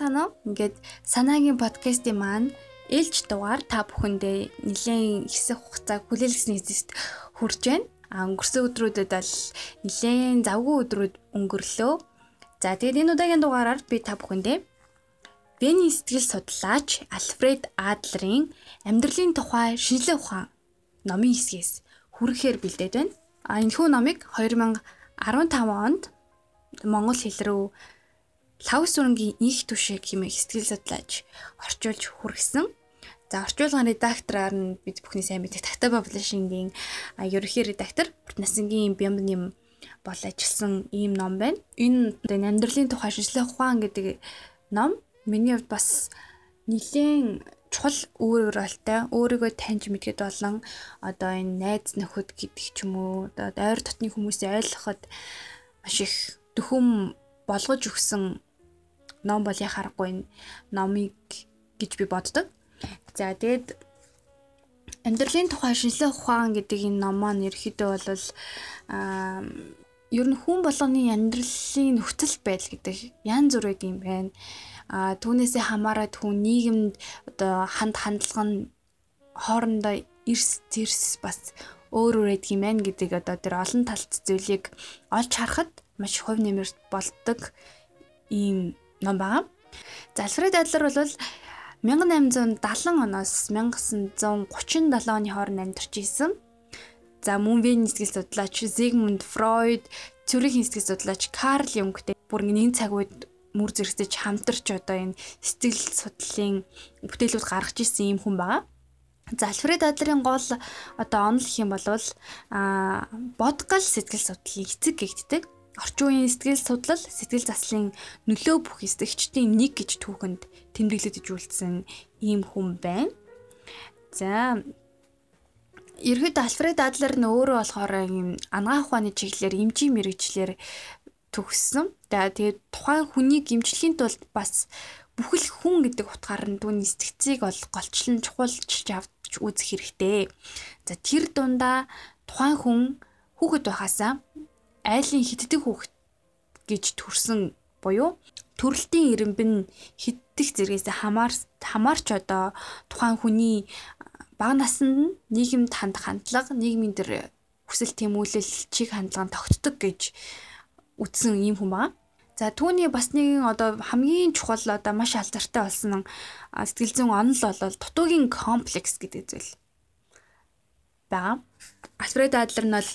Байцгаана уу? Ингээд санаагийн подкастын маань ээлж дугаар та бүхэндээ нэлээд хэсэг хугацаа хүлээлгэсний эзэст хүрж байна. А өнгөрсөн өдрүүдэд бол нэлээд завгүй өдрүүд өнгөрлөө. За тэгээд энэ удаагийн дугаараар би та бүхэндээ Вений сэтгэл судлаач Альфред Адлерийн амьдралын тухай шинжилгээ ухаан номын хэсгээс хүрэхээр бэлдээд байна. А энэ хүү номыг 2015 онд монгол хэл рүү лав сүрэнгийн их түшиг хэмээх сэтгэл судлаач орчуулж хүргэсэн. За орчуулгын редактораар нь бид бүхний сайн мэдих Такта Publishing-ийн ерөнхий редактор Насингийн Бямбным бол ажилласан ийм ном байна. Энэ амьдралын тухай шинжилгээ ухаан гэдэг ном миний хувьд бас нэлээд чухал өөр өөрөлтэй өөрийгөө таньж мэдгээд болон одоо энэ найз нөхөд гэдэг ч юм уу одоо ойр дотны хүмүүсийг ойлгоход маш их дөхөм болгож өгсөн ном бол яхаарахгүй номыг гэж би боддог. За тэгээд амьдралын тухай шинжилгээ ухаан гэдэг энэ ном маань ерөөхдөө бол аа ер нь хүн болгоны амьдралын нөхцөл байдал гэдэг янз бүр байд юм байна. А түүнээсээ хамаарат хүн нийгэмд одоо ханд хандлага нь хоорондоо эрс зэрс бас өөр өөр байдаг юм байна гэдэг одоо тэр олон талт зүйлийг олж харахад маш хувь нэмэрт болдог ийм ном байгаа. За Альфред Адлер бол 1870 оноос 1937 оны хооронд амьдарч исэн. За мөн Вений сэтгэл судлаач Зигмунд Фройд, Цюрихийн сэтгэл судлаач Карл Юнгтэй бүр нэг цаг үед мөр зэрэгтэж хамтарч одоо энэ сэтгэл судлалын бүтээлүүд гаргаж ирсэн юм хүн байгаа. За Альфред Адлерийн гол одоо онол гэх юм бол а бодгал сэтгэл судлалын эцэг гэгддэг орчин үеийн сэтгэл судлал, сэтгэл заслын нөлөө бүх эсдэгчдийн нэг гэж түүхэнд тэмдэглэж үлдсэн ийм хүн байна. За Ерхэд Альфред Адлер нь өөрөө болохоор юм анагаах ухааны чиглэлээр эмчийн мэрэгчлэр төгссөн. Тэгээд тухайн хүнийг эмчлэхийн тулд бас бүхэл хүн гэдэг утгаар нь түүний сэтгцийг бол голчлон чухалчилж авч үзэх хэрэгтэй. За тэр дундаа тухайн хүн хүүхэд байхасаа айлын хиддэг хүүхэд гэж төрсөн буюу төрөлтийн ирэмб нь хиддэх зэргээс хамаар хамаарч одоо тухайн хүний бага наснд нь нийгэмд хандах хандлага нийгмийн тэр хүсэл тэмүүлэл чиг хандлага тогтдог гэж үтсэн юм хүн байна. За түүний бас нэгэн одоо хамгийн чухал одоо маш алдартай болсон сэтгэл зүйн онол бол дутуугийн комплекс гэдэг зүйл байгаа. Альфред Адлер нь бол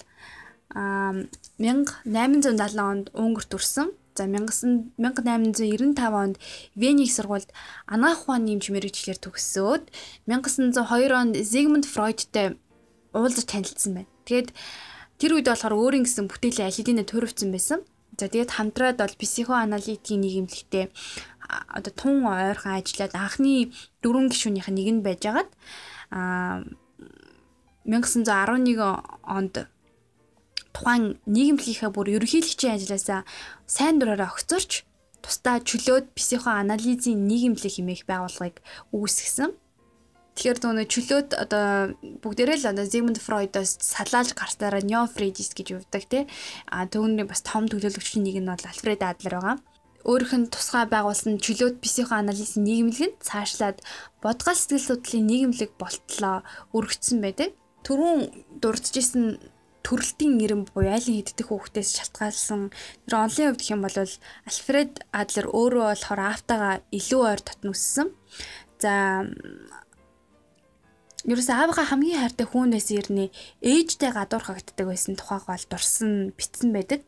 1870 онд Унгарт төрсэн. За 1895 онд Вений сургуульд анагаах ухааны эмч мэрэгчлэр төгссөөд 1902 онд Зигмунд Фройдтэй уулзаж танилцсан байна. Тэгээд тэр үед болохоор өөрийн гэсэн бүтээлийн аль хэдийнэ төрөвцөн байсан. За тэгээд хамтраад бол психоаналитикийн нийгэмлэгтээ одоо тун ойрхон ажиллаад анхны дөрвөн гишүүнийх нь нэг нь байжгаад а 1911 онд тухайн нийгэмлэгийнхээ бүр ерөнхийлөгчийн ажлаасаа сайн дураараа огцорч тусдаа чөлөөд психо анализийн нийгэмлэг хэмээх байгууллагыг үүсгэсэн. Тэгэхээр нөгөө чөлөөд одоо бүгдээрээ л одоо Зигмунд Фройдоос салаалж гарсараа Нео Фрейдис гэж өвдөг тий. А түүний бас том төлөөлөгчийн нэг нь бол Альфред Адлер байгаа. Өөрийнх нь тусгай байгуулсан чөлөөт психо анализийн нийгэмлэг нь цаашлаад бодгал сэтгэл судлалын нийгэмлэг болтлоо өргөцсөн байдаг. Төрүүн дурдчихсэн төрөлтийн нэрэн буюу айлын хиддэх хүүхдээс шалтгаалсан тэр онлын хувьд юм бол Альфред Адлер өөрөө болохоор автагаа илүү ойр татн үссэн. За Юурээс аавынхаа хамгийн хайртай хүн байсан ирнэ ээжтэй гадуур хагддаг байсан тухайг бол дурсан битсэн байдаг.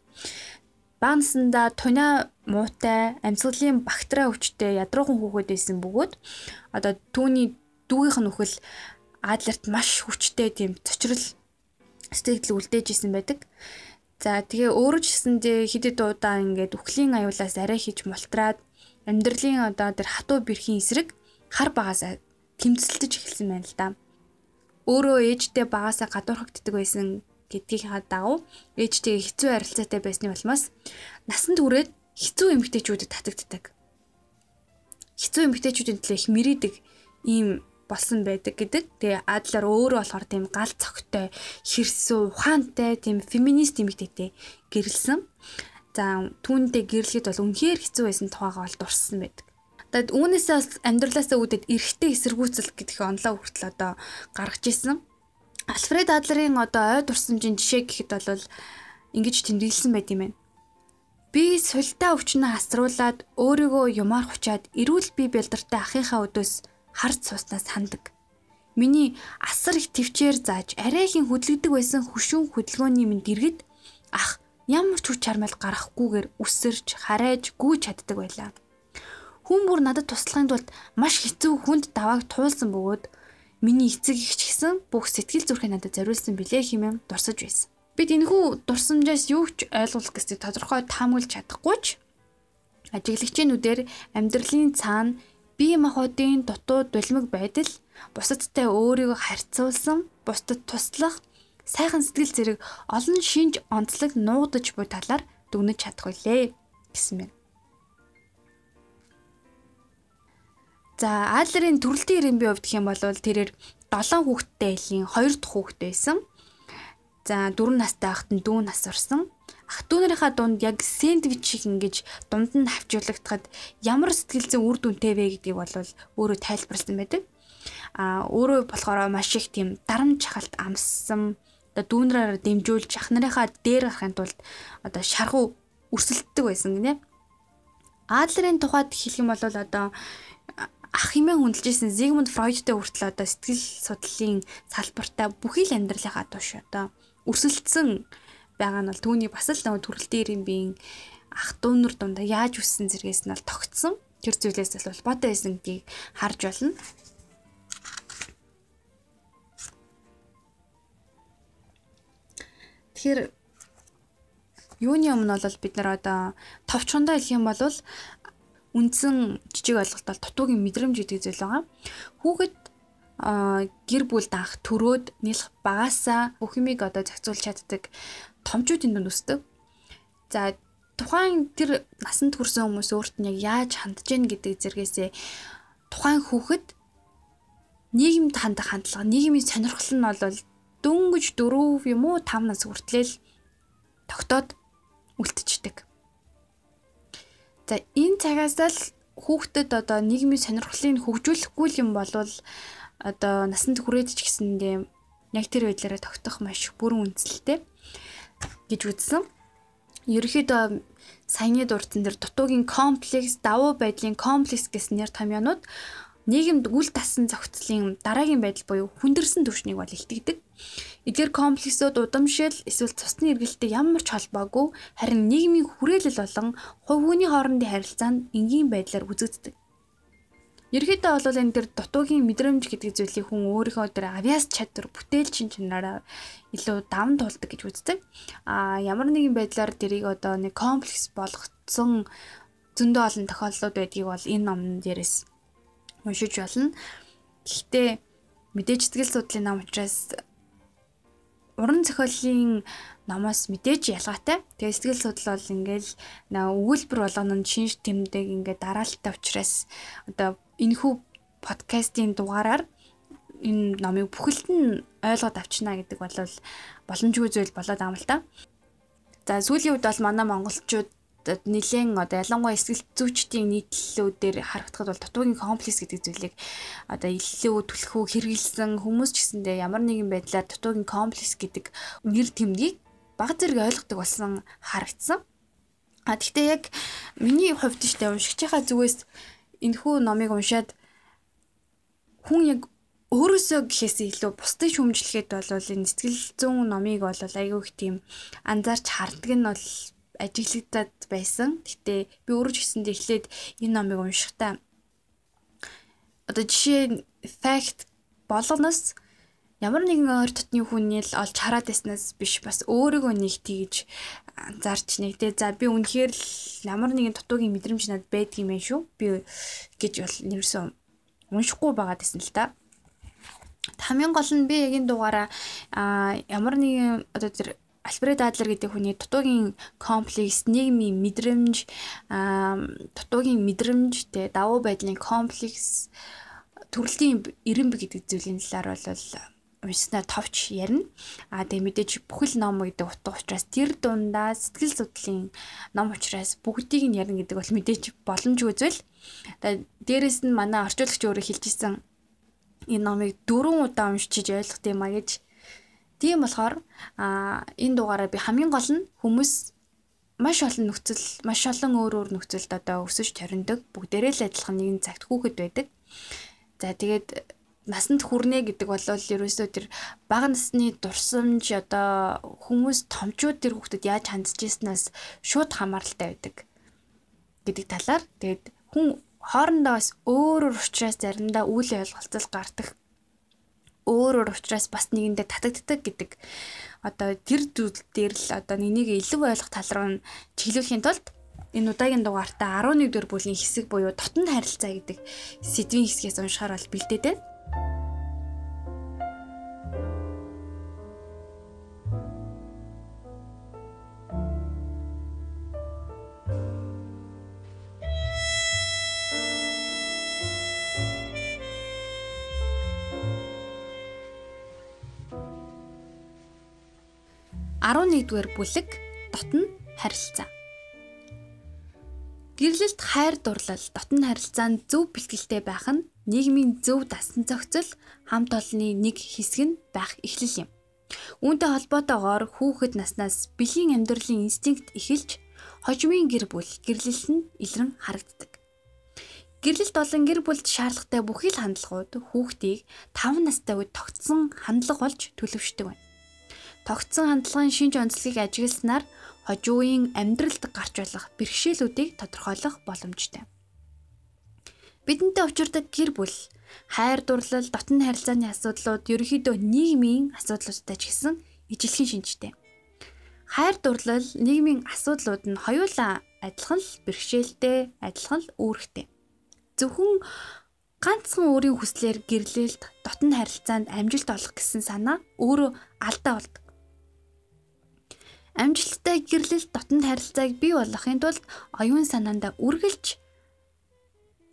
Баансанда туна муутай амьсгалын бактери өвчтэй ядруухан хүүхэд байсан бөгөөд одоо түүний дүүгийнх нь өхөл Адлерт маш хүчтэй тийм цочрол сэтгэл үлдээж исэн байдаг. За тэгээ өөрөө ч гэсэндээ хидэд удаа ингээд үхлийн аюулаас арай хийж мултраад амьдралын одоо тэр хатуу бэрхийн эсрэг хар багасаа тэмцэлдэж эхэлсэн байна л да. Өөрөө ээжтэй багасаа гадуурхагддаг байсан гэдгийнхаа дагуу ээжтэйгээ хэцүү харилцаатай байсны улмаас насанд хүрээд хэцүү эмгтээчүүдэд татагддаг. Хэцүү эмгтээчүүдийн төлөө их мэрийдэг ийм болсон байдаг гэдэг. Тэгээ Адлер өөрөө болохоор тийм гал цогтой, хэрсүү, ухаантай, тийм феминист эмэгтэйтэй гэрэлсэн. За түүнтэй гэрлэхэд бол үнэхээр хэцүү байсан тухайгаа бол дурссан байдаг. Тэгэд үүнээсээ амьдралаасаа үүдээд эргэтэй эсэргүүцэл гэдгийг онлоо хүртэл одоо гаргаж исэн. Альфред Адлерийн одоо ой дурсамжийн жишээ гэхэд бол ингэж тэмдэглэсэн байт юм байна. Би султаа өвчнөө хасруулад өөрийгөө юмар хучаад эрүүл бие бэлдэртэй ахынхаа өдөөс харц суснаас хандаг. Миний асар их төвчээр зааж арайхийн хөдлөгдөг байсан хөшүүн хөдөлгөөний минь дэргэд ах ямар ч хүч чармайл гарахгүйгээр үсэрч харайж гүйж чаддаг байлаа. Хүн бүр надад туслахын тулд маш хэцүү хүнд давааг туулсан бөгөөд миний эцэг их ч гэсэн бүх сэтгэл зүрхээ надад зориулсан билээ хэмээн дурсаж байсан. Бид энэхүү дурсамжаас юу ч ойлгох гэсэд тодорхой таамаглаж чадахгүй ч ажиглагчийнүүдээр амьдралын цаана бие махбодын дутуу дулмиг байдал бусадтай өөрийгөө харьцуулсан, бусдад туслах, сайхан сэтгэл зэрэг олон шинж онцлог нуугдаж буй талаар дүгнэж чадах үлээ гэсэн мэн. За Адлерийн төрөлтийн ирэн бий хувьд гэх юм бол тэрээр 7 хүүхэдтэй айлын 2 дахь хүүхэд байсан. За 4 настай ахт нь дүү нас орсон. Ах トゥ нарынхаа дунд яг сэндвич шиг ингэж дунд нь хавчуулагдахад ямар сэтгэлзэн үр дүнтэй вэ гэдгийг бол өөрөө тайлбарласан байдаг. А өөрөө болохоор маш их тийм дарамт чахалт амссан дүүнрээр дэмжүүлж ах нарынхаа дээр гарахын тулд одоо шаргуу өрсөлддөг байсан гинэ. Адлерийн тухайд хэлэх юм бол одоо ах хэмээн хүндэлжсэн Зигмунд Фройдтэй хүртэл одоо сэтгэл судлалын салбартаа бүхий л амьдралынхаа туш одоо өрсөлдсөн байгаа нь бол түүний бас л төрөлтийн биеийн ах дүүнэр дундаа яаж үссэн зэргээс нь бол тогтсон. Тэр зүйлээс л холбоотой байсан гэдгийг харж байна. Тэгэхээр юуны өмнө бол бид нар одоо товчхондоо хэлэх юм бол үндсэн жижиг ойлголт бол дутуугийн мэдрэмж гэдэг зүйл байгаа. Хүүхэд гэр бүл даах төрөөд нийлх багасаа бүх юмыг одоо зохицуулж чаддаг томчуудын дунд өсдөг. За тухайн тэр насанд хүрсэн хүмүүс өөрт нь яг яаж хандж гин гэдэг зэрэгсээ тухайн хүүхэд нийгэмд хандах хандлага, нийгмийн сонирхол нь бол дөнгөж 4 юм уу 5 нас хүртлээл тогтоод үлдчихдэг. За энэ цагаас л хүүхдэд одоо нийгмийн сонирхлыг хөгжүүлэхгүй юм бол одоо насанд хүрээд ч гэсэндээ яг тэр байдлаараа тогтох маш бүрэн үндсэлтэй гэж үзсэн. Ерөнхийдөө саяны дурдсан дээр дутуугийн комплекс, давуу байдлын комплекс гэсэн нэр томьёонууд нийгэмд үл тассан зохицлын дараагийн байдал буюу хүндэрсэн төвшнийг бол илтгэдэг. Эдгээр комплексууд удамшил эсвэл цусны эргэлттэй ямар ч холбоогүй харин нийгмийн хүрээлэл болон хувь хүний хоорондын харилцаанд энгийн байдлаар үзэгддэг. Ерөнхийдөө бол энэ төр дутуугийн мэдрэмж гэдэг зүйлийг хүн өөрийнхөө тэр авиас чадвар бүтээлчин чанараа илүү даван туулдаг гэж үздэг. А ямар нэгэн байдлаар тэрийг одоо нэг комплекс болгоцсон зөндөө олон тохиолдлууд байдгийг бол энэ номн дээрээс уншиж болно. Гэхдээ мэдээж сэтгэл судлалын ном учраас уран зохиолын номоос мэдээж ялгаатай. Тэгээ сэтгэл судлал бол ингээл өгүүлбэр болгоно нь шинж тэмдэг ингээд дараалттай учраас одоо энэхүү подкастын дугаараар энэ номыг бүхэлд нь ойлгоод авчна гэдэг бол боломжгүй зүйл болоод байгаа юм л та. За сүүлийн үед бол манай монголчууд нэлээд одоо ялангуяа эсгэл зүйчдийн нийтлэлүүдээр харагдахад бол дутуугийн комплекс гэдэг зүйлийг одоо илүү түлхүү хэрэгэлсэн хүмүүс ч гэсэндээ ямар нэгэн байдлаар дутуугийн комплекс гэдэг нэр тэмдгийг баг зэрэг ойлгодог болсон харагдсан. А тэгтээ яг миний хувьд ч тэ уншигчийнхаа зүгээс энэхүү номыг уншаад хүн яг өөрөөсөө гэхээс илүү бусдыг шүүмжлэхэд бол энэ сэтгэл зүйн номыг бол айгүй их тийм анзаарч харддаг нь бол ажиглагдаад байсан. Гэтэ би өөрөө ч гэсэндээ эхлээд энэ номыг уншихтаа одоо жишээ fact болгоноос ямар нэгэн ойр дотны хүний л олж хараад байснаас биш бас өөрийгөө нэг тийж анзаарч нэг. Те за би үнэхээр л ямар нэгэн дутуугийн мэдрэмж надад байдгийм байх шүү. Би гэж бол нэрсэн уншихгүй байгаад байсан л да хамгийн гол нь би яг энэ дугаараа ямар нэгэн одоо тэр Альфред Адлер гэдэг хүний дутуугийн комплекс, нийгмийн мэдрэмж, дутуугийн мэдрэмж тэ давуу байдлын комплекс, төрөлтийн эренб гэдэг зүйлийн талаар бол уншснаа товч ярина. А тэгээ мэдээж бүхэл ном гэдэг утга учраас тэр дундаа сэтгэл судлалын ном учраас бүгдийг нь ярина гэдэг бол мэдээж боломжгүй зүйл. Дээрэс нь манай орчуулагч өөрөө хэлчихсэн энэ номыг дөрвөн удаа уншиж ойлгох юм а гэж Тийм болохоор а энэ дугаараа би хамгийн гол нь хүмүүс маш олон нөхцөл маш олон өөр өөр нөхцөлд одоо өсөж ториндог бүгдээрээ л адилхан нэгэн цагт хүүхэд байдаг. За тэгээд насанд хүрнэ гэдэг бол ерөөсөө тэр бага насны дурсамж одоо хүмүүс томчууд тэр хүүхдэд яаж хандж ийснээс шууд хамааралтай байдаг гэдэг талаар тэгээд хүн хоорондоо бас өөр өөр учраас заримдаа үйл ойлголцол гардаг өөр өөр учраас бас нэгэндээ татагддаг гэдэг одоо тэр зүйл дээр л одоо нэнийг илүү ойлгох тал руу чиглүүлэхийн тулд энэ удаагийн дугаартаа 11 дугаар бүлгийн хэсэг буюу дотн харилцаа гэдэг сэдвийн хэсгээс уншихаар бол бэлдээдээ. 11-р бүлэг дотн харилцаа. Гэрлэлт хайр дурлал дотн харилцаанд зөв бэлтгэлтэй байх нь нийгмийн зөв дасан зохицол хамт олонны нэг хэсэг нь байх эхлэл юм. Үүнтэй холбоотойгоор хүүхэд наснаас бэлгийн амьдралын инстинкт эхэлж хожимын гэр бүл гэрлэлт нь илрэн харагддаг. Гэрлэлт болон гэр бүлд шаардлагатай бүхий л хандлагууд хүүхдийг 5 настай үед тогтсон хандлага болж төлөвшдөг байна тогтсон хандлагын шинж онцлогийг ажигласнаар хожуугийн амьдралд гарч болох бэрхшээлүүдийг тодорхойлох боломжтой. Бидэнтэй учирдаг гэр бүл, хайр дурлал, дотн харилцааны асуудлууд ерөнхийдөө нийгмийн асуудлуудтай ч гэсэн ижилхэн шинжтэй. Хайр дурлал, нийгмийн асуудлууд нь хоёулаа адилхан л бэрхшээлтэй, адилхан л үүрэгтэй. Зөвхөн ганцхан өөрийн хүслээр гэрлэлт, дотн харилцаанд амжилт олох гэсэн санаа өөрөө алдаа болдог. Амжилттай гэрлэлт дотнд харилцааг бий болгохын тулд оюун санаандаа үргэлж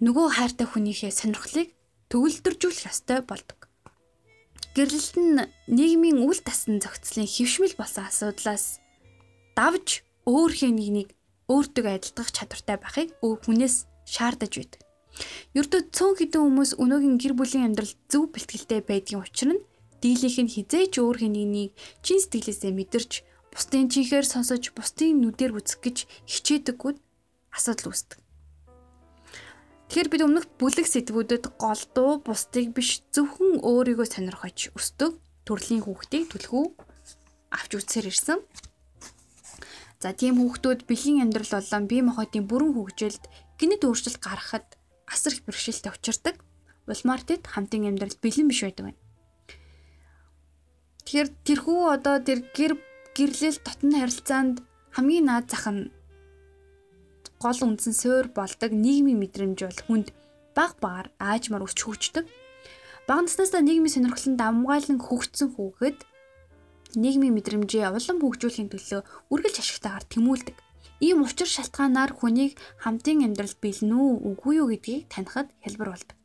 нөгөө хайртай хүнийхээ сонирхлыг төгөлдржүүлэх ёстой болдог. Гэрлэлт нь нийгмийн үйл тасан зохицлын хөвшмөл болсон асуудлаас давж өөрхий нэгнийг өөртөө адилтгах чадвартай байхыг өв хүнээс шаардаж байдаг. Ердөө цөөн хідэн хүмүүс өнөөгийн гэр бүлийн амьдрал зөв бэлтгэлтэй байдгийн учир нь дийлийнх нь хизээч өөрхий нэгнийг чин сэтгэлээсээ мэдэрч бусдын чихээр сонсож бусдын нүдээр үзэх гэж хичээдэггүй асуудал үүсдэг. Тэгэхээр бид өмнөх бүлэг сэтгүүдэд голдуу бусдыг биш зөвхөн өөрийгөө сонирхож өсдөг төрлийн хүүхдийг түлхүү авч үзсээр ирсэн. За тийм хүүхдүүд бэлгийн амьдрал болон бие махбодын бүрэн хөгжилд гинэт өөрчлөлт гаргахад асар их бэрхшээлтэй учирдаг. Улмаар тэд хамтын амьдрал бэлэн биш байдаг байна. Тэгэхээр тэрхүү одоо тэр гэр гэрлэл дотны харилцаанд хамгийн наад зах нь гол үндсэн суур болдог нийгмийн мэдрэмж бол хүнд баг багаар аажмаар өсч хөгждөг. Бага наснаас нийгмийн сонирхлонд амгаалan хөгжсөн хүүхэд нийгмийн мэдрэмжээ улам хөгжүүлэхийн төлөө үргэлж ашигтайгаар тэмүүлдэг. Ийм учир шалтгаанаар хүнийг хамтын амьдралд бэлэн үү үгүй юу гэдгийг танихад хэлбэр болдог.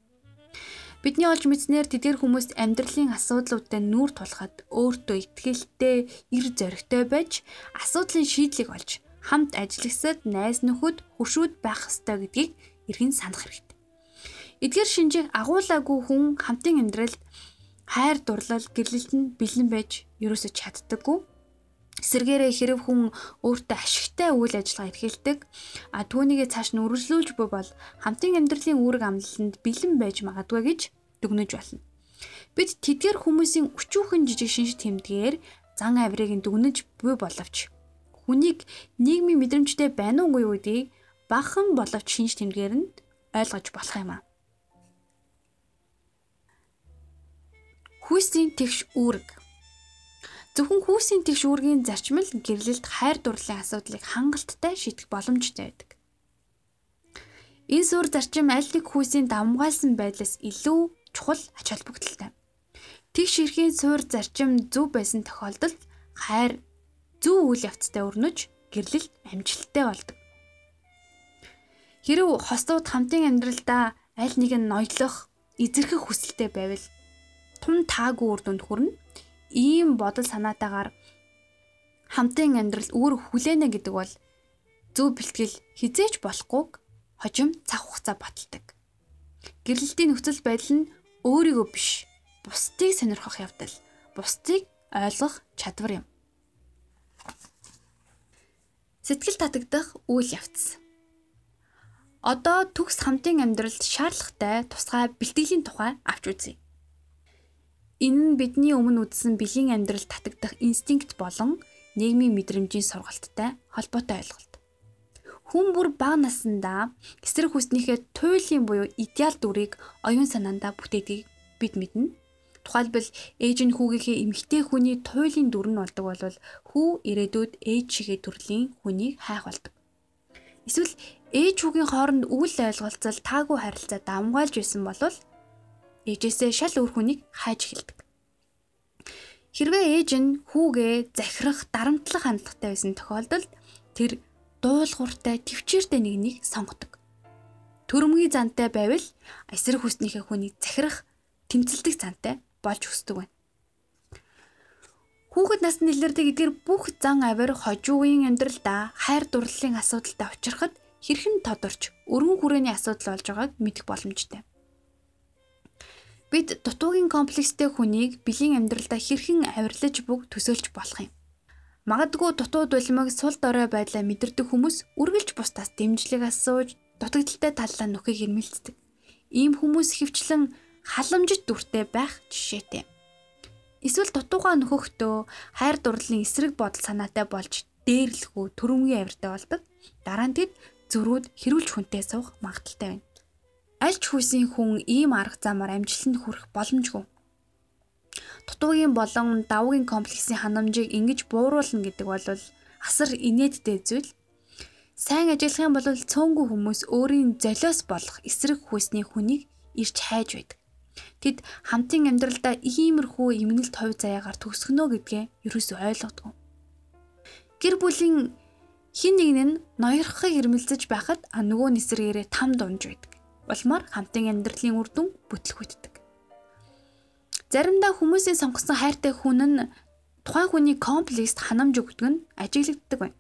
Бидний олж мэдснээр тэдгээр хүмүүс амьдралын асуудлуудад нүүр тулахад өөртөө ихтгэлтэй, эр зоригтой байж асуудлын шийдлийг олж хамт ажиллагсад найз нөхөд хуршүүд байх ёстой гэдгийг эргэн санах хэрэгтэй. Эдгээр шинжийг агуулаагүй хүн хамтын амьдралд хайр дурлал гэрлэлт нь бэлэн байж ерөөсөж чаддаггүй. Эсвэргээрээ хэрэг хүн өөртөө ашигтай үйл ажиллагаа эрхэлдэг. А түүнийгээ цааш нь үргэлжлүүлж буй бол хамтын амьдралын үүрэг амлалтанд бэлэн байж магадгүй гэж дүгнэж болно. Бид тэдгээр хүмүүсийн өчүүхэн жижиг шинж тэмдгээр зан авирыг дүгнэж буй боловч хүнийг нийгмийн мэдрэмжтэй байна уугүй гэдгийг бахан боловч шинж тэмдгээр нь ойлгож болох юм аа. Хүүсийн тэгш үүрэг. Зөвхөн хүүсийн тэгш үүргийн зарчмал гэрлэлт хайр дурлалын асуудлыг хангалттай шийдэх боломжтой байдаг. Энэ суурь зарчим аль нэг хүүсийн давмгаалсан байдлаас илүү чухал ач холбогдолтой. Тэгш эрхийн суурь зарчим зөв байсан тохиолдолд хайр зөв үйл явцтай өрнөж гэрлэлт амжилттай болдог. Хэрв хостууд хамтын амьдралдаа аль нэг нь ноёдлох, эзэрхэх хүсэлтэй байвал тун таагүй үр дүнд хүрнэ. Ийм бодол санаатаагаар хамтын амьдрал өөр хүлээнэ гэдэг бол зөв бэлтгэл хизээч болохгүйг хожим цаг хугацаа баталдаг. Гэрлэлтийн нөхцөл байдал нь өөрийгөө биш, бусдыг сонирхох явдал, бусдыг ойлгох чадвар юм. Сэтгэл татагдах үйл явц. Одоо төгс хамтын амьдралд шаардлагатай тусгай бэлтгэлийн тухай авч үзье. Энэ нь бидний өмнө үзсэн бэлгийн амьдрал татагдах инстинкт болон нийгмийн мэдрэмжийн сургалттай холбоотой ойлголт. Хүн бүр бага насндаа эсрэг хүснийхээ туйлын буюу идеал дүрийг оюун санаандаа бүтээдгийг бид мэднэ. Тухайлбал ээж нь хүүгийнхээ эмэгтэй хүний туйлын дүр нь болдог бол хүү ирээдүйд ээж шигээ төрлийн хүнийг хайх болдог. Эсвэл ээж хүүгийн хооронд үйл ойлголцол таагүй харилцаа давмгаалж исэн бол ээжээсээ шал өөр хүнийг хайж эхэлдэг. Хэрвээ ээж нь хүүгээ захирах, дарамтлах хандлагатай байсан тохиолдолд тэр дуулууртай, төвчээртэй нэгнийг сонгодог. Төрөмгийн зантай байвал эсрэг хүснийхээ хүнийг захирах, тэмцэлдэх зантай болж өсдөг байна. Хүүхэд насны илэрдэг эдгээр бүх зан авир хожуугийн амьдралдаа хайр дурлалын асуудалтай учрахад хэрхэн тодорч өргөн хүрээний асуудал болж байгааг мэдэх боломжтой. Бид дутуугийн комплекстэй хүнийг бэлгийн амьдралдаа хэрхэн авирлаж бүг төсөөлж болох юм. Магадгүй дутуу дулмыг сул дорой байдлаа мэдэрдэг хүмүүс үргэлж бусдаас дэмжлэг асууж дутагдaltaй таллаа нөхийг ирмэлцдэг. Ийм хүмүүс хөвчлэн халамжит дүртэй байх жишээтэй. Эсвэл дутуугаа нөхөхдөө хайр дурлалын эсрэг бодол санаатай болж дээрлэхүү төрөмгийн авиртай болдог. Дараа нь тэд зөрүүд хэрүүлж хүнтэй суух магадaltaй байна аль ч хүсийн хүн ийм арга замаар амжилтанд хүрэх боломжгүй. Дутуугийн болон давуугийн комплексийн ханамжийг ингэж бууруулна гэдэг бол асар инээдтэй зүйл. Сайн ажиллах юм бол цөөнгүй хүмүүс өөрийн золиос болох эсрэг хүсний хүнийг ирж хайж байдаг. Тэд хамтын амьдралдаа иймэрхүү эмгэнэлт хувь заяагаар төгсгөнө гэдгээ ерөөсөө ойлгодгүй. Гэр бүлийн хин нэг нь ноёрхохыг ирмэлзэж байхад а нөгөө нэсрэгээрээ там дунж байдаг улмаар хамтын амьдралын үр дүн бүтлгүүддэг. Заримдаа хүмүүсийн сонгосон хайртай хүн нь тухайн хүний комплекст ханамж өгдөг нь ажиглагддаг байна.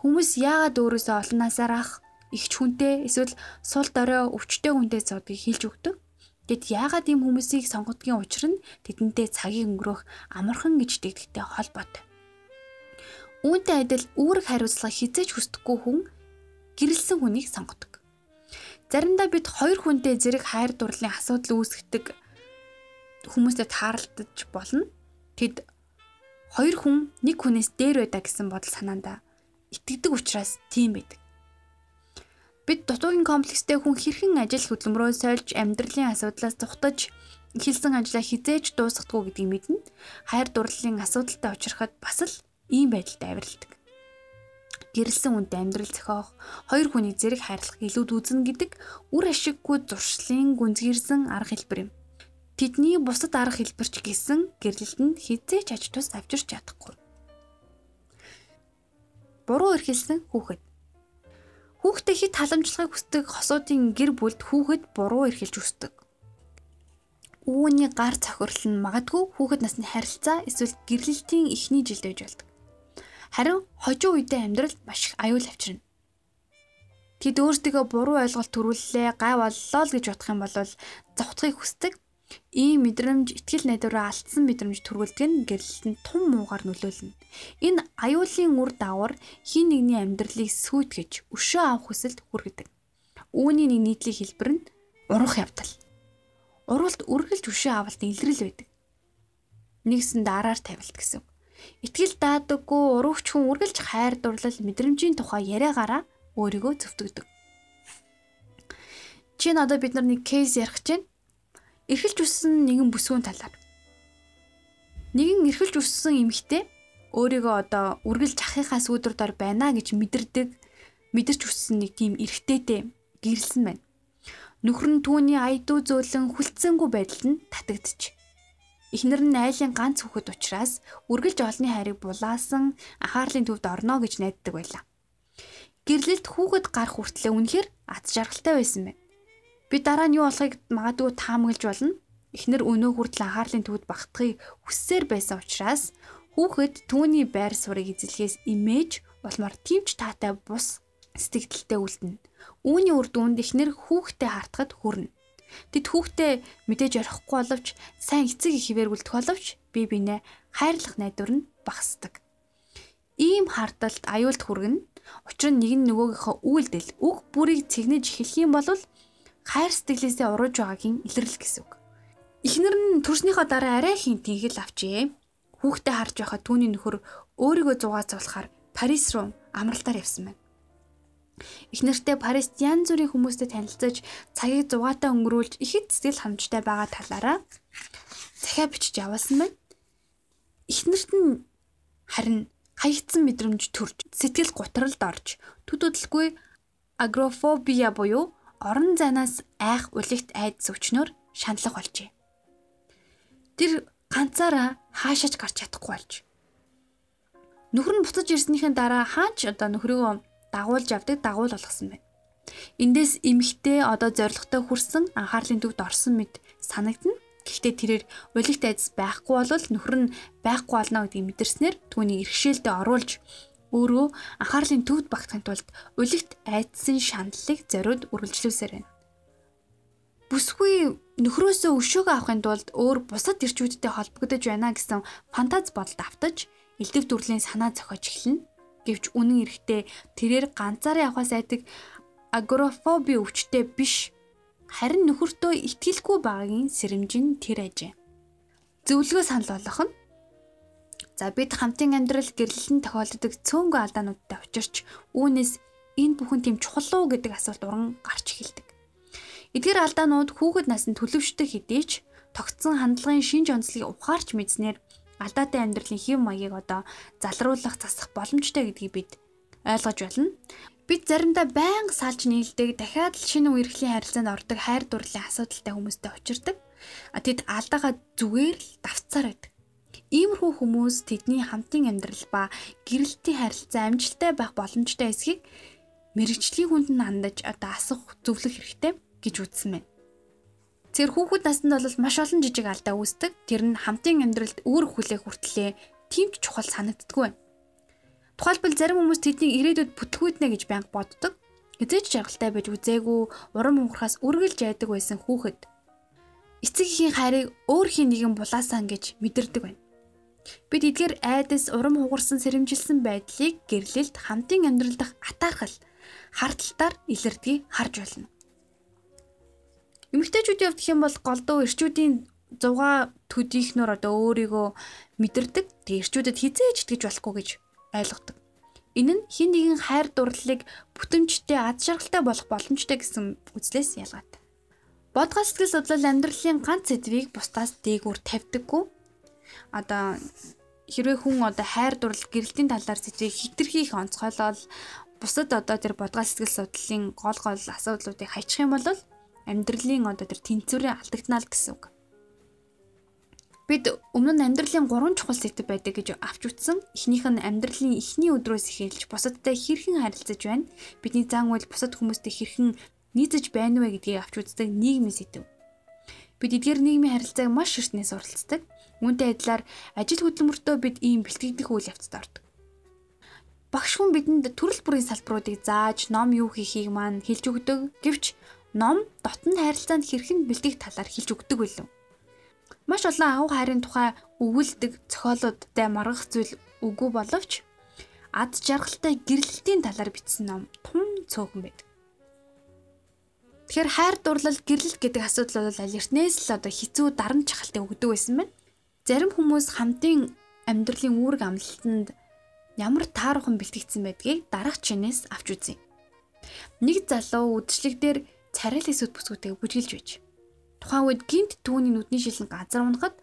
Хүмүүс яагаад өөрөөсөө олон насаар ах ихч хүнтэй эсвэл сул дорой өвчтэй хүнтэй цодгийг хэлж өгдөг. Тэд яагаад ийм хүмүүсийг сонгодгийн учир нь тэдэнтэй цагийг өнгөрөх амархан гэж дэгдэгтэй холбоотой. Үүнтэй адил үүрэг хариуцлага хизээж хүсдэггүй хүн гэрэлсэн хүнийг сонгодог. Заримдаа бид хоёр хүнтэй зэрэг хайр дурлалын асуудал үүсгдэг хүмүүстэй тааралдаж болно. Тэд хоёр хүн нэг хүнээс дээр байдаа гэсэн бодол санаандаа итгэдэг учраас тийм байдаг. Бид дутуугийн комплекстэй хүн хэрхэн ажил хөдөлмөрөө сольж амьдралын асуудлаас зүхтаж эхэлсэн ажлаа хизээж дуусгадгүй гэдгийг мэднэ. Хайр дурлалын асуудалтай учрахад бас л ийм байдалтай авиралдаг гэрэлсэн үнтэй амьдрал зохиох, хоёр хүний зэрэг хайрлах илүүд үзнэ гэдэг үр ашиггүй зуршлын гүнзгийрсэн арга хэлбэр юм. Тэдний бусад арга хэлбэрч гисэн гэрлэлтэнд хизээч аж тус авчирч чадахгүй. Буруу эрхэлсэн хүүхэд. Хүүхдээ хит халамжлахыг хүсдэг хосуудын гэр бүлд хүүхэд буруу эрхэлж өсдөг. Үүний гар цохирол нь магадгүй хүүхэд насны харилцаа эсвэл гэрлэлтийн эхний жилд байж болдог. Харин хожуу үедээ амьдрал маш их аюул авчирна. Тэд өөрсдөө буруу ойлголт төрүүллээ, гай боллоо л гэж бодох юм бол зовтхыг хүсдэг. Ийм мэдрэмж ихтгэл найдвараа алдсан мэдрэмж төрүүлдэг нь гэрлэлтэнд тун муугаар нөлөөлнө. Энэ аюулын үр дагавар хин нэгний амьдралыг сүйтгэж өшөө авах хүсэлд хүргэдэг. Үүний нэг нийтлэг хэлбэр нь урах явдал. Уралт үргэлж өшөө авалт илрэл байдаг. Нэгсэн дараар тавилт гэсэн. Итгэл даадаггүй урагч хүн үргэлж хайр дурлал мэдрэмжийн тухай яриагаараа өөрийгөө зөвтгдөг. Чинь одоо бид нар нэг кейс ярих чинь эргэлж үссэн нэгэн бүсгүүн талаар. Нэгэн эрхэлж өссөн эмэгтэй өөрийгөө одоо үргэлж ахихаа сүйдэр дор байна гэж мэдэрдэг мэдэрч өссөн нэг тийм эрэгтэйтэй гэрэлсэн байна. Нөхөр нь түүний айдуу зөөлөн хүлцэнгүй байдалд нь татагдчих. Эхнэр нь айлын ганц хүүхэд учраас үргэлж олны хайрыг булаасан анхаарлын төвд орно гэж найддаг байлаа. Гэрлэлт хүүхэд гарах хүртлээр үнэхээр аз жаргалтай байсан байна. Би дараа нь юу болохыг магадгүй таамаглаж болно. Эхнэр өнөө хүртэл анхаарлын төвд багтахыг хүссээр байсан учраас Хүүхэд түүний байр сурыг эзлэхээс имэж болмоор тимч таатай бус сэтгэлдэлтэй үлдэнэ. Үүний үр дүнд ихнэр хүүхдэд хартахад хүрнэ. Тэд хүүхдээ мэдээж орохгүй боловч сайн эцэг ихэвээр үлдэх боловч би бинэ хайрлах найдвар нь багасдаг. Ийм хардалт аюулт хүргэнэ. Учир нь нэг нь нөгөөгийнхөө үйлдэл үг бүрийг цэгнэж эхлэх юм бол хайр сэтгэлээсээ урууж байгаагийн илэрлэл гэсэн үг. Эхнэр нь төрснийхөө дараа арай хин тэнхэл авчээ. Хүүхдээ харж байхад түүний нөхөр өөрийгөө зугаацуулахаар Парис руу амралтаар явсан байна. Эхнэртэй Парист янз бүрийн хүмүүстэй танилцаж цагийг зугаатай өнгөрүүлж ихэд сэтгэл ханамжтай байгаа талаараа захиа бичиж явуулсан байна. Эхнэрт нь харин хаягдсан мэдрэмж төрж сэтгэл гутралд орж төдөөдөлгүй агрофобия буюу орон зайнаас айх улигт айдас өчнөр шаналх болжээ. Тэр ганцаараа хаашаач гарч чадахгүй болж. Нөхөр нь буцаж ирснийхэн дараа хаач одоо нөхрийгөө дагуулж авдаг дагуул болгосон байна. Эндээс эмхтэй одоо зоригтой хүрсэн анхаарлын төвд орсон мэд санагдана. Гэхдээ тэрээр улигт айдас байхгүй бол нөхөр нь байхгүй болно гэдгийг мэдэрснээр түүнийг иргэшээлтэд оруулж өөрөө анхаарлын төвд багтахын тулд улигт айдсан шаналлыг зориуд үргэлжлүүлсээр байна бүсгүй нөхрөөсөө өшөөгөө авахын тулд өөр бусад ирчүүдтэй холбогдож байна гэсэн фантаз бодолд автаж элдв төрлийн санаа зохиож эхэлнэ. Гэвч үнэн эрэхтэй тэрээр ганцаараа явахаас айдаг агрофоби өвчтэй биш. Харин нөхөртөө итгэлгүй байгаагийн сэрэмжин тэр ажээ. Зөвлөгөө санал болгох нь За бид хамтын амьдрал гэрлэлэн тохиолддог цөөнгөө алдаануудтай учирч үүнээс энэ бүхэн тийм чухал уу гэдэг асуулт уран гарч эхэлдэг. Эдгээр алдаанууд хүүхэд наснд төлөвшдөг хэдий ч тогтсон хандлагын шинж онцлогийг ухаарч мэдснээр алдаатай амьдралын хэв маягийг одоо залруулах засах боломжтой гэдгийг бид ойлгож байна. Бид заримдаа байнга салж нийлдэг, дахиад л шинэ үерхлийн харилцаанд ордог хайр дурлалын асуудалтай хүмүүстэй учирдаг. А тэд алдаагаа зүгээр л давцаар байдаг. Иймэрхүү хүмүүс тэдний хамтын амьдрал ба гэрэлтийн харилцаа амжилттай байх боломжтой эсхийг мэрэгжлийн хүнд нь хандаж одоо асах зөвлөх хэрэгтэй гэж үзсэн байна. Тэр хүүхэд наснд бол маш олон жижиг алдаа үүсдэг. Тэр нь хамтын амьдралд өөр хүлээх хүртлээ тимч чухал санагддаггүй. Тухайлбал зарим хүмүүс тэднийг ирээдүйд бүтлгүйднэ гэж байнга боддог. Эзэж жаргалтай байж үзээгүй, урам хөнгөрхөөс үргэлж яадаг байсан хүүхэд эцэг эхийн хайрыг өөр хин нэгэн булаасан гэж мэдэрдэг байна. Бид эдгээр айдас урам хугарсан сэрэмжилсэн байдлыг гэрлэлт хамтын амьдрал дах атаархал харталтаар илэрдгийг харж байна. Эмэгтэйчүүдийн хувьд юм бол голдуу эрчүүдийн зугаа төдийхнөр одоо өөрийгөө мэдэрдэг. Тэгээ эрчүүдэд хизээж итгэж болохгүй гэж ойлгодог. Энэ нь хин нэгэн хайр дурлалыг бүтэмжтэй ад шаргалтай болох боломжтой гэсэн үзлээс ялгаатай. Бодгоо сэтгэл судлал амьдралын ганц сэдвийг бусдаас дээгүүр тавьдаггүй. Одоо хэрвээ хүн одоо хайр дурлал гэрэлтийн талаар сэдвийг хитрхи их онцгойлол бусад одоо тэр бодгоо сэтгэл судлалын гол гол асуудлуудыг хайчих юм бол амьдралын одоо тэр тэнцвэрээ алдагтнаа л гэсэн үг. Бид өмнө нь амьдралын 3 чухал сэдв байдаг гэж авч утсан. Эхнийх нь амьдралын эхний өдрөөс эхэлж бусадтай хэрхэн харилцаж байна. Бидний зан үйл бусад хүмүүстэй хэрхэн нийцэж байна вэ гэдгийг авч үздэг нийгмийн сэдв. Бид эдгээр нийгмийн харилцааг маш эртнээс суралцдаг. Үүнтэй адилаар ажил хөдөлмөртөө бид ийм бэлтгэгдэх үйл явцад ордог. Багш хүн бидэнд төрөл бүрийн салбаруудыг зааж, ном юу хийхийг маань хэлж өгдөг. Гэвч ном дотн харилцаанд хэрхэн бэлдэх талаар хэлж өгдөг билүү. Маш олон агуу хайрын тухай өгүүлдэг зохиолуудтай маргах зүйл үгүй боловч ад жаргалтай гэрлэлтийн талаар бичсэн ном тун цөөхөн байдаг. Тэгэхээр хайр дурлал гэрлэлт гэдэг асуудал бол аль эртнээс л одоо хэцүү дарамт чахалтай өгдөг байсан байна. Зарим хүмүүс хамтын амьдралын үүрэг амлалтанд ямар таархан бэлтгэгдсэн байдгийг дараах чинээс авч үзье. Нэг залуу үдшилэг дээр царайлаг сүд бүсгүүдээ бүжгэлж байж. Тухайн үед гинт түүний нүдний шилэн газар унахад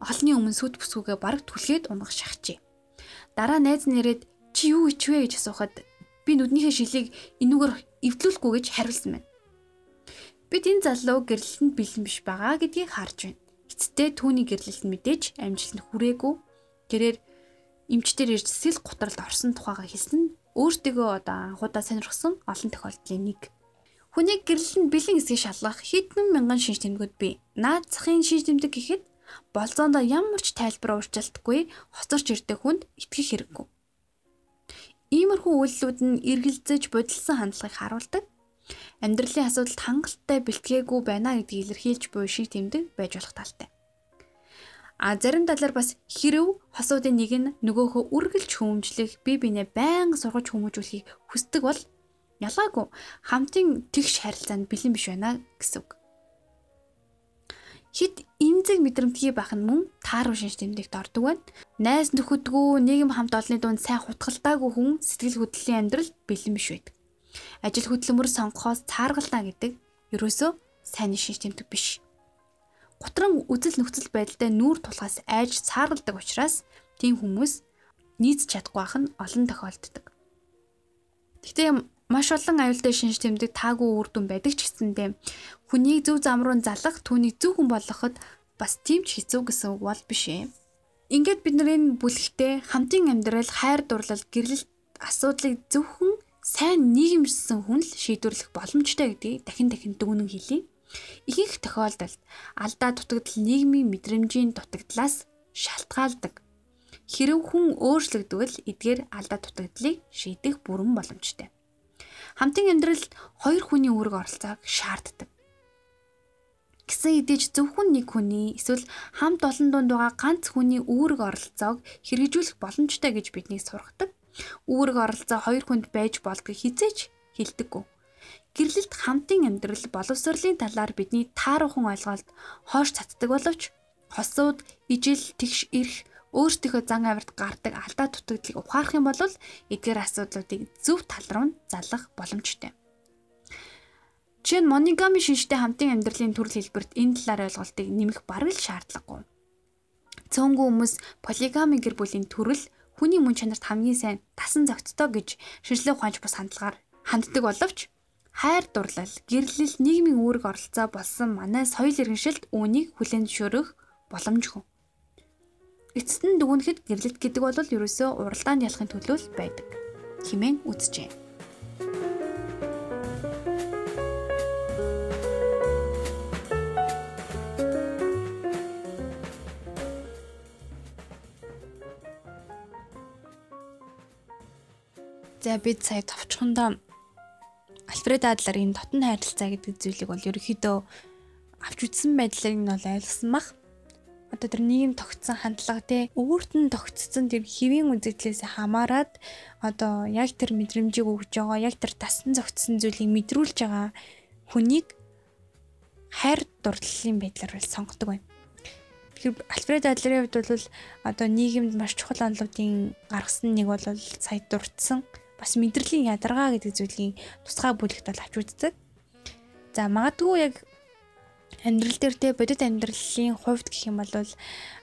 олонний өмнө сүд бүсгүйгээ бараг түлхээд унгах шахажээ. Дараа найз нэрэд чи юу ичвэ гэж асуухад би нүднийхээ шилийг энүүгээр эвдлүүлэхгүй гэж хариулсан байна. Бид энэ залуу гэрлэлтэнд бэлэн биш байгаа гэдгийг харж байна. Эцэстээ түүний гэрлэлт мэдээж амжилтанд хүрээгүй. Тэрээр эмчтэр ирж сэл гутралд орсон тухайга хэлсэн нь өөртөө одоо анхудаа сонирхсон олон тохиолдлын нэг. Хүний гэрлэлтэнд бэлэн эсгийг шалгах хэдэн мянган шинж тэмдгүүд бий. Наад захын шинж тэмдэг гэхэд болзоондоо ямар ч тайлбар уурчилдаггүй хоцорч ирдэг хүнд итгэх хэрэггүй. Иймэрхүү үйлдэлүүд нь эргэлзэж бодилсан хандлагыг харуулдаг. Амьдралын асуудалд хангалттай бэлтгээгүй байна гэдгийг илэрхийлж буй шиг тэмдэг байж болох талтай. А зарим талаар бас хэрв хосуудын нэг нь нөгөөхөө үргэлж хүмүүжлэх, бие биенээ байнга сургаж хүмүүжүүлэхийг хүсдэг бол ялгаагүй хамтын тэгш харилцаанд бэлэн биш байна гэсэн үг. Хит эмзэг мэдрэмтгий байх нь мөн тааруу шинж тэмдэгт ордог байна. Найз нөхөдгөө нийгэм хамт олонны дунд сайн хутгалтаагүй хүн сэтгэл хөдлөлийн амьдрал бэлэн биш байдаг. Ажил хөдөлмөр сонгохоос цааргалтаа гэдэг ерөөсөө сайн шинж тэмдэг биш. Гутран үзэл нөхцөл байдалтай нүүр тулгаас айж цааргалдаг учраас тийм хүмүүс нийцж чадахгүй байх нь олон тохиолддог. Гэхдээ маш олон аюултай шинж тэмдэг таагүй үр дүн байдаг ч гэсэндээ хүнийг зөв зам руу залах түүнийг зөв хүн болгоход бас тийм ч хэцүү гэсэн үг бол биш ээ. Ингээд бидний бүлэгтээ хамтын амьдрал, хайр дурлал, гэрлэлт асуудлыг зөвхөн сайн нийгэмжсэн хүн л шийдвэрлэх боломжтой гэдгийг дахин дахин дүгнэн хэлье. Ихэнх тохиолдолд алдаа дутагдал нийгмийн мэдрэмжийн дутагдлаас шалтгаалдаг. Хэрв хүн өөрчлөгдвөл эдгээр алдаа дутагдлыг шийдэх бүрэн боломжтой. Хамтын амьдралд хоёр хүний үүрэг оролцоог шаарддаг. Гэсэн хэдиж зөвхөн нэг хүний эсвэл хамт олон дунд байгаа ганц хүний үүрэг оролцоог хэрэгжүүлэх боломжтой гэж биднийг сургадаг. Үүрэг оролцоо хоёр хүнд байж болдгийг хизээч хэлдэггүй. Гэрлэлт хамтын амьдрал боловсролын талаар бидний тааруухан ойлголт хоош цацдаг боловч хосууд, ижил, тэгш ирэх өөртөөхөө зан авирт гардаг алдаа дутагдлыг ухаарах юм бол эдгээр асуудлуудыг зөв тал руу залгах боломжтой. Жишээ нь моногами шинжтэй хамтын амьдралын төрөл хэлбэрт энэ талаар ойлголтыг нэмэх бараг л шаардлагагүй. Цөөнгөө хүмүүс полигами гэр бүлийн төрөл хүний мөн чанарт хамгийн сайн тасан зохицтой гэж ширлэг ухаанч бус хандлагаар ханддаг боловч хайр дурлал, гэрлэл, нийгмийн үүрэг оролцоо болсон манай соёл иргэншилд үүнийг хүлээн зөвшөөрөх боломжгүй. Эцэст нь дүгнэхэд гэрлэлт гэдэг бол ерөөсөө уралдаанд ялахын төлөө л байдаг. Химэн үзжээ. За бид сая товчхондоо Альфред Адлерийн дотн хайрцаа гэдэг зүйлийг бол ерөөхдөө авч үзсэн байдлыг нь бол ойлгосон бах одоо тэр нийгэм тогтсон хандлага те өөрт нь тогтцсон тэр хэвийн үзэгдлээс хамаарат одоо яг тэр мэдрэмжийг өгж байгаа яг тэр тасн зогтсон зүйлийг мэдрүүлж байгаа хүнийг хайр дурлалын байдлаар бол сонгодог байна. Тэгэхээр Альфред Адлерийн хувьд бол одоо нийгэмд маш чухал онолуудын гаргасан нэг бол сая дурдсан бас мэдрэлийн ядаргаа гэдэг зүйлийн тусгай бүлэгт бол авч үздэг. За магадгүй яг амьдрал дээр те бодит амьдралын хувьд гэх юм бол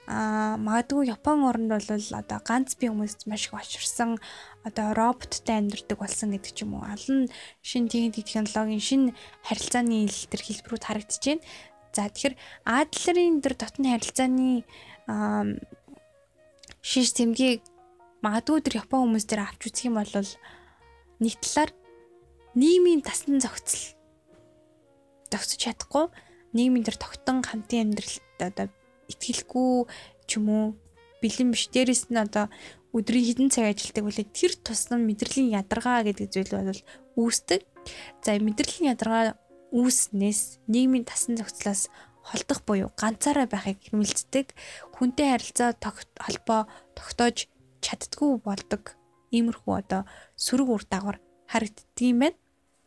а магадгүй Япон орнд бол одоо ганц бие хүмүүст маш их очирсан одоо роботтай амьдардаг болсон гэдэг ч юм уу. Олон шин технологийн шин харилцааны илтер хэлбэрүүд харагдаж байна. За тэгэхээр Адлерийн дээр дотны харилцааны шиш тэмдгийг магадгүй тэр Япон хүмүүс дээр авч үзэх юм бол нэг талаар нийгмийн тасн зохицол зохицож чадахгүй нийгмийн дээр тогтон хамтын амьдралд одоо итгэлгүй ч юм уу бэлэн биш. Дээрэс нь одоо өдрийн хідэн цаг ажилтдаг болоод тэр тусам мэдрэлийн ядаргаа гэдэг зүйл бол үүсдэг. За мэдрэлийн ядаргаа үүснээс нийгмийн тасан зохицлоос холдох буюу ганцаараа байхыг хэмэлцдэг. Хүнтэй харилцаа холбоо тогтоож чаддгүй болдог. Иймэрхүү одоо сөрөг үр дагавар харагддаг юм байна.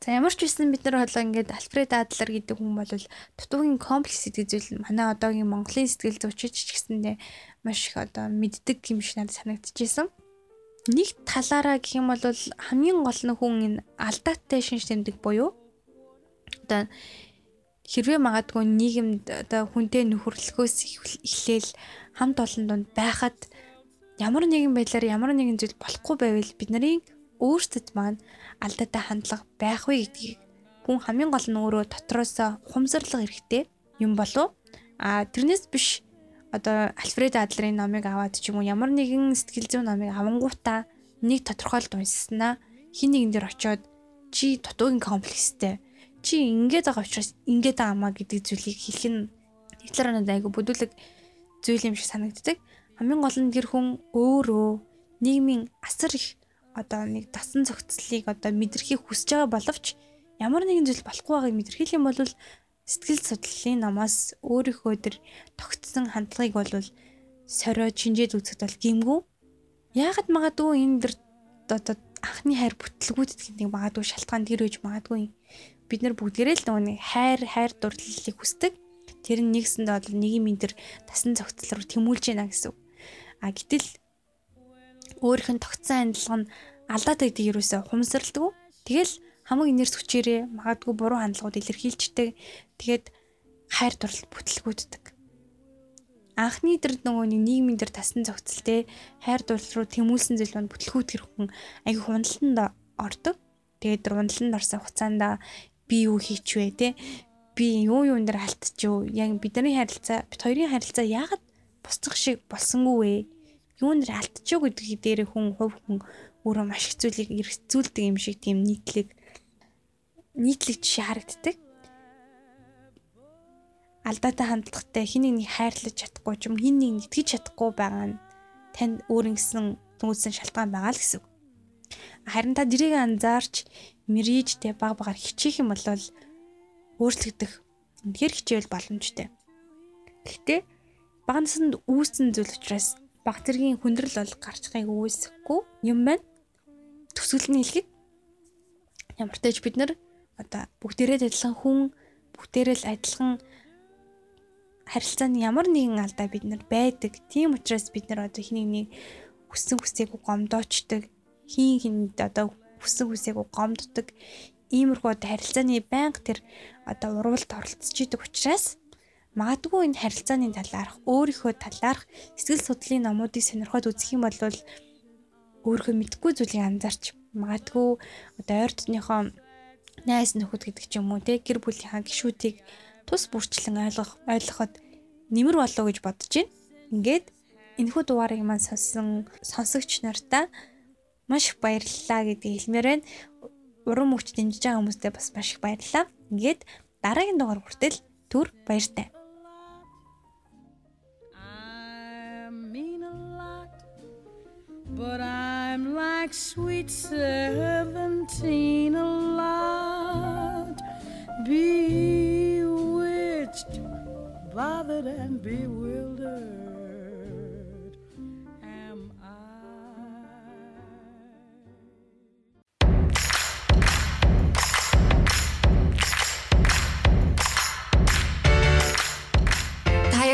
За ямар ч байсан бид нар хоолоо ингээд Альфред Адлер гэдэг хүн бол дутуугийн комплекс гэдэг зүйл манай одоогийн Монголын сэтгэл зүйчид ч гэсэндээ маш их одоо мэддэг юм шиг надад санагдчихсэн. Нэг талаараа гэх юм бол хамгийн гол нь хүн энэ алдаатай шинж тэмдэг буюу одоо хэрвээ магадгүй нийгэмд одоо хүнтэй нөхөрлөхөөс эхлээл хамт олон донд байхад ямар нэгэн байдлаар ямар нэгэн зүйл болохгүй байвал бидний өөрсдөд маань алдаатай хандлага байх вэ гэдгийг хүн хамгийн гол нь өөрөө дотроос ухамсарлах хэрэгтэй юм болов. А тэрнээс биш одоо Альфред Адлерийн номыг аваад ч юм уу ямар нэгэн сэтгэл зүйн номыг авангуудаа нэг тодорхойлт уншсанаа хин нэгэн дээр очиод чи дутуугийн комплекстэй чи ингэж байгаа учраас ингэж байгаа маа гэдэг зүйлийг хэлэх нь Гитлер надад айгу бүдүүлэг зүйл юм шиг санагддаг. Хамгийн гол нь тэр хүн өөрөө нийгмийн асар их одоо нэг дасан зохицлыг одоо мэдрэхийг хүсэж байгаа боловч ямар нэгэн зүйл болохгүй байгааг мэдэрхийлэх юм бол сэтгэл судлалын намаас өөрийнхөө тэр тогтсон хандлагыг бол сориод шинжээд үзэхэд бол гимгүү. Яагаад магадгүй энэ дэр одоо анхны хайр бүтлгүүдэд гэдэг магадгүй шалтгаан тэр үеж магадгүй. Бид нар бүгдээрээ л нөгөө нэг хайр хайр дурлалыг хүсдэг. Тэр нь нэгсэндээ бол нийгмийн тэр тасан зохицол руу тэмүүлж байна гэсэн. А гэтэл өөрийнх нь тогтсон хандлага нь алдаатай гэдгийг юусаа хумсралдаг. Тэгэл хамаг инерс хүчээрээ магадгүй буруу хандлагууд илэрхийлждэг. Тэгээд хайр дурлал бүтлгүүддэг. Анхны дэр нөгөө нэг нийгмийн дэр тасн зохицолтэй хайр дурлал руу тэмүүлсэн нь бүтлгүүд хэрхэн аяг хуналтанд ордог. Тэгээд ундланд орсон хугацаанд би юу хийчихвэ те би юу юун дээр алдчихв. Яг бидний харилцаа бит хоёрын харилцаа яагаад бусдах шиг болсонгүй вэ? Юунд алдчих гэдгийг дээр хүн хувь хүн өөрөө маш их зүйлийг эргцүүлдэг юм шиг тийм нийтлэг нийтлэг жишээ харагддаг. Алдаатай хандлагатай хин нэг хайрлаж чадахгүй ч юм хин нэг итгэж чадахгүй байгаа нь танд өөр ингэсэн нөөцсөн шалтгаан байгаа л гэсэн. Харин та дэрийг анзаарч мэрийжтэй баг багаар хичээх юм бол өөрчлөгдөх үнэхээр хичээл боломжтой. Гэхдээ бага наснд үүссэн зүйл учраас баг зэргийн хүндрэл бол гарч байгааг үүсэхгүй юм байна. Төсөөлний хэлэхэд ямар ч тач бид нар одоо бүгдээрээ адилхан хүн бүгдээрээ л адилхан харилцааны ямар нэгэн алдаа бид нар байдаг. Тийм учраас бид нар одоо хэнийг нэг хүссэн хүсээгүй гомдоочдөг. Хин хинд одоо хүссэн хүсээгүй гомддог. Иймэрхүү одоо харилцааны байнга тэр одоо урвалд оролцож идэг учраас Магадгүй энэ харилцааны талаарх, өөрийнхөө талаарх сэтгэл судлалын номуудыг сонирхоод үзэх юм бол өөрийнхөө мэдгүй зүйлийг анзаарч магадгүй одоо ойр дотныхоо найз нөхөд гэдэг ч юм уу те гэр бүлийнхаа гишүүдийг тус бүрчлэн ойлгох ойлгоход нэмэр болов гэж бодож байна. Ингээд энэхүү дугаарыг маань сонсон сонсогч нартаа маш их баярлалаа гэдгийг хэлмээр байна. Уран мөч дэмжиж байгаа хүмүүстээ бас маш их баярлалаа. Ингээд дараагийн дугаар хүртэл түр баяртай. But I'm like sweet seventeen a lot, bewitched, bothered, and bewildered.